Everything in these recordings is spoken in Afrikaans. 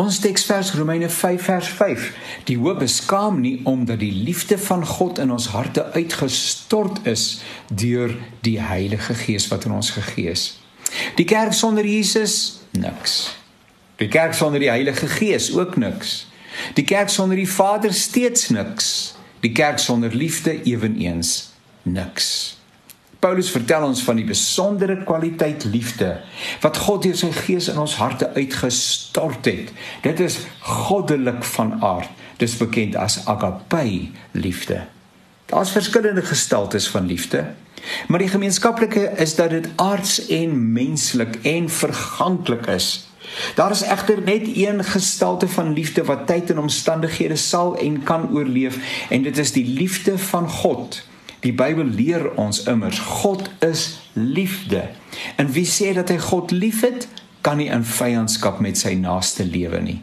Ons teksvers Romeine 5 vers 5. Die hoop beskaam nie omdat die liefde van God in ons harte uitgestort is deur die Heilige Gees wat in ons gegee is. Die kerk sonder Jesus niks. Die kerk sonder die Heilige Gees ook niks. Die kerk sonder die Vader steeds niks. Die kerk sonder liefde ewenigs niks. Paulus vertel ons van die besondere kwaliteit liefde wat God deur sy gees in ons harte uitgestort het. Dit is goddelik van aard. Dis bekend as agape liefde. Daar's verskillende gestaltes van liefde, maar die gemeenskaplike is dat dit aards en menslik en verganklik is. Daar is egter net een gestalte van liefde wat tyd en omstandighede sal en kan oorleef en dit is die liefde van God. Die Bybel leer ons immers God is liefde. En wie sê dat hy God liefhet, kan nie in vyandskap met sy naaste lewe nie.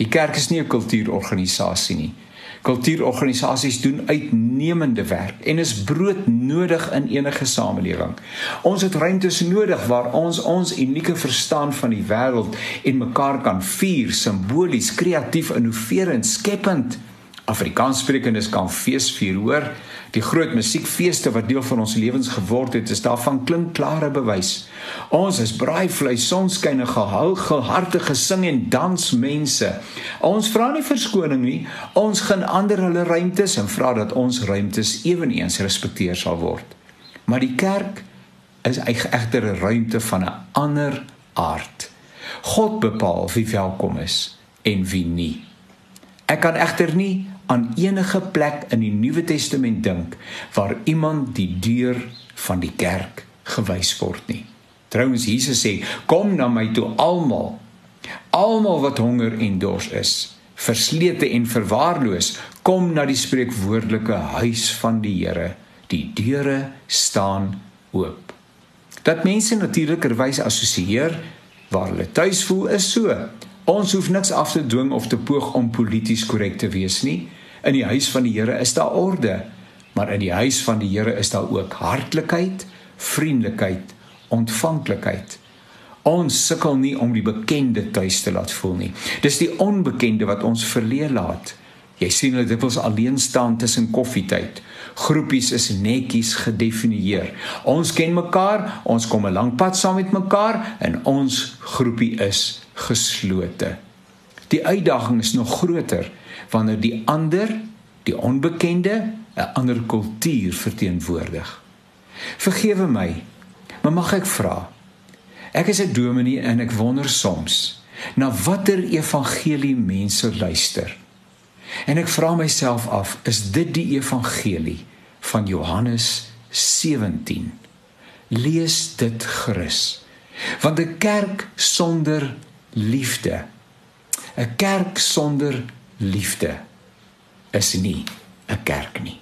Die kerk is nie 'n kultuurorganisasie nie. Kultuurorganisasies doen uitnemende werk en is broodnodig in enige samelewing. Ons het ruimtes nodig waar ons ons unieke verstaan van die wêreld en mekaar kan vier, simbolies, kreatief, innoverend, skepend. Afrikaanssprekendes kan feesvier, hoor. Die groot musiekfeeste wat deel van ons lewens geword het, is daarvan klinkklare bewys. Ons is braaivleis, sonskyn en gehou, gehartige sing en dans mense. Ons vra nie verskoning nie. Ons gaan ander hulle ruimtes en vra dat ons ruimtes ewenigs respekteer sal word. Maar die kerk is egter 'n ruimte van 'n ander aard. God bepaal wie welkom is en wie nie. Ek kan egter nie aan enige plek in die Nuwe Testament dink waar iemand die deur van die kerk gewys word nie. Trouwens Jesus sê: "Kom na my toe almal, almal wat honger en dors is, verslete en verwaarloos, kom na die spreekwoordelike huis van die Here. Die deure staan oop." Dat mense natuurlikerwys assosieer waar hulle tuis voel is so. Ons hoef niks af te dwing of te poog om polities korrek te wees nie. In die huis van die Here is daar orde, maar in die huis van die Here is daar ook hartlikheid, vriendelikheid, ontvanklikheid. Ons sukkel nie om die bekende tuis te laat voel nie. Dis die onbekende wat ons verleë laat. Jy sien hulle dikwels alleen staan tussen koffietyd. Groepies is netjies gedefinieer. Ons ken mekaar, ons kom 'n lang pad saam met mekaar en ons groepie is geslote. Die uitdaging is nog groter wanneer die ander, die onbekende, 'n ander kultuur verteenwoordig. Vergewe my, maar mag ek vra? Ek is 'n dominee en ek wonder soms na watter evangelie mense luister. En ek vra myself af, is dit die evangelie van Johannes 17? Lees dit gerus. Want 'n kerk sonder liefde 'n kerk sonder liefde is nie 'n kerk nie.